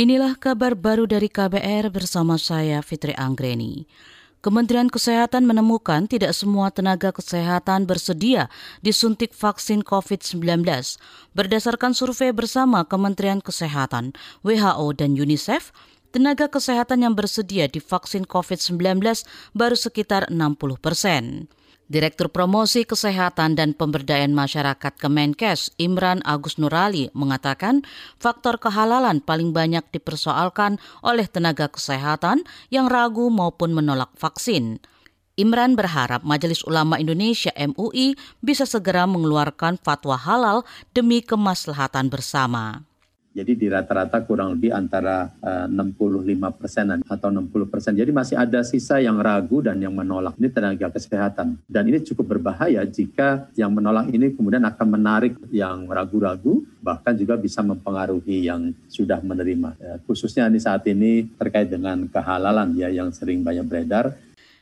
Inilah kabar baru dari KBR bersama saya Fitri Anggreni. Kementerian Kesehatan menemukan tidak semua tenaga kesehatan bersedia disuntik vaksin COVID-19. Berdasarkan survei bersama Kementerian Kesehatan, WHO, dan UNICEF, tenaga kesehatan yang bersedia divaksin COVID-19 baru sekitar 60 persen. Direktur Promosi Kesehatan dan Pemberdayaan Masyarakat Kemenkes Imran Agus Nurali mengatakan faktor kehalalan paling banyak dipersoalkan oleh tenaga kesehatan yang ragu maupun menolak vaksin. Imran berharap Majelis Ulama Indonesia MUI bisa segera mengeluarkan fatwa halal demi kemaslahatan bersama. Jadi di rata-rata kurang lebih antara uh, 65 persenan atau 60 persen. Jadi masih ada sisa yang ragu dan yang menolak. Ini tenaga kesehatan. Dan ini cukup berbahaya jika yang menolak ini kemudian akan menarik yang ragu-ragu, bahkan juga bisa mempengaruhi yang sudah menerima. Ya, khususnya di saat ini terkait dengan kehalalan ya yang sering banyak beredar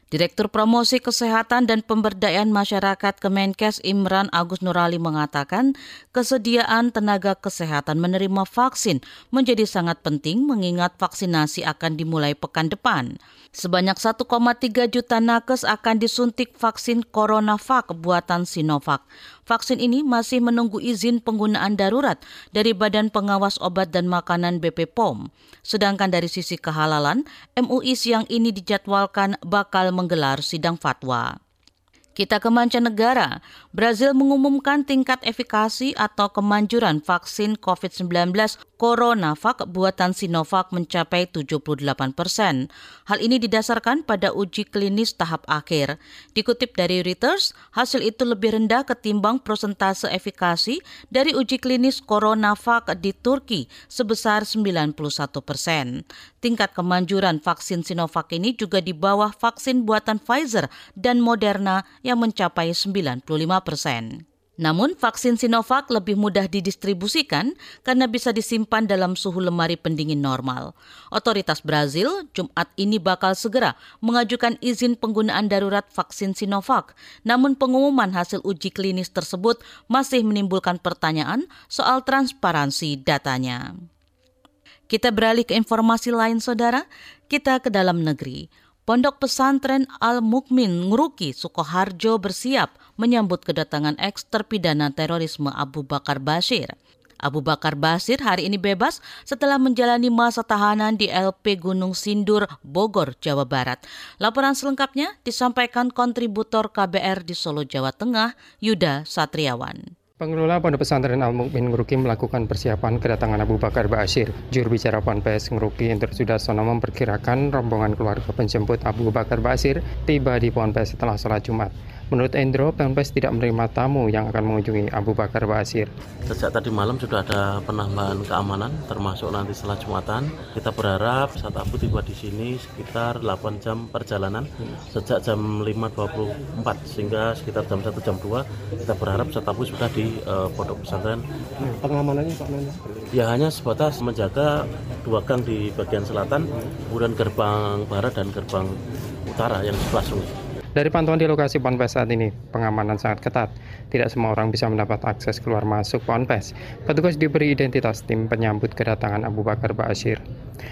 Direktur Promosi Kesehatan dan Pemberdayaan Masyarakat Kemenkes Imran Agus Nurali mengatakan kesediaan tenaga kesehatan menerima vaksin menjadi sangat penting mengingat vaksinasi akan dimulai pekan depan. Sebanyak 1,3 juta nakes akan disuntik vaksin CoronaVac buatan Sinovac. Vaksin ini masih menunggu izin penggunaan darurat dari Badan Pengawas Obat dan Makanan BP POM. Sedangkan dari sisi kehalalan, MUI siang ini dijadwalkan bakal menggelar sidang fatwa. Kita ke mancanegara. Brazil mengumumkan tingkat efikasi atau kemanjuran vaksin COVID-19 CoronaVac buatan Sinovac mencapai 78 persen. Hal ini didasarkan pada uji klinis tahap akhir. Dikutip dari Reuters, hasil itu lebih rendah ketimbang prosentase efikasi dari uji klinis CoronaVac di Turki sebesar 91 persen. Tingkat kemanjuran vaksin Sinovac ini juga di bawah vaksin buatan Pfizer dan Moderna yang mencapai 95 persen. Namun vaksin Sinovac lebih mudah didistribusikan karena bisa disimpan dalam suhu lemari pendingin normal. Otoritas Brazil Jumat ini bakal segera mengajukan izin penggunaan darurat vaksin Sinovac. Namun pengumuman hasil uji klinis tersebut masih menimbulkan pertanyaan soal transparansi datanya. Kita beralih ke informasi lain, saudara. Kita ke dalam negeri. Pondok Pesantren Al-Mukmin Nguruki Sukoharjo bersiap menyambut kedatangan eks terpidana terorisme Abu Bakar Bashir. Abu Bakar Basir hari ini bebas setelah menjalani masa tahanan di LP Gunung Sindur, Bogor, Jawa Barat. Laporan selengkapnya disampaikan kontributor KBR di Solo, Jawa Tengah, Yuda Satriawan. Pengelola Pondok Pesantren Al Mukmin Nguruki melakukan persiapan kedatangan Abu Bakar Bashir. Juru bicara Ponpes Nguruki Indra Sudarsono memperkirakan rombongan keluarga penjemput Abu Bakar Bashir tiba di Ponpes setelah sholat Jumat. Menurut Endro, Pemkes tidak menerima tamu yang akan mengunjungi Abu Bakar Basir. Sejak tadi malam sudah ada penambahan keamanan, termasuk nanti setelah Jumatan. Kita berharap saat Abu tiba di sini sekitar 8 jam perjalanan, sejak jam 5.24 sehingga sekitar jam 1 jam 2 kita berharap saat Abu sudah di uh, pondok pesantren. Pengamanannya Pak Nanda? Ya hanya sebatas menjaga dua gang di bagian selatan, kemudian gerbang barat dan gerbang utara yang sebelah sungai. Dari pantauan di lokasi Ponpes saat ini, pengamanan sangat ketat. Tidak semua orang bisa mendapat akses keluar masuk Ponpes. Petugas diberi identitas tim penyambut kedatangan Abu Bakar Ba'asyir.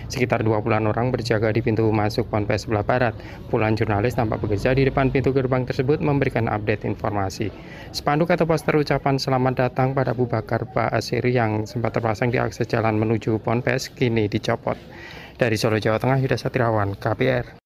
Sekitar 20-an orang berjaga di pintu masuk Ponpes sebelah barat. Puluhan jurnalis tampak bekerja di depan pintu gerbang tersebut memberikan update informasi. Spanduk atau poster ucapan selamat datang pada Abu Bakar Ba'asyir yang sempat terpasang di akses jalan menuju Ponpes kini dicopot. Dari Solo, Jawa Tengah, Yuda Satriawan, KPR.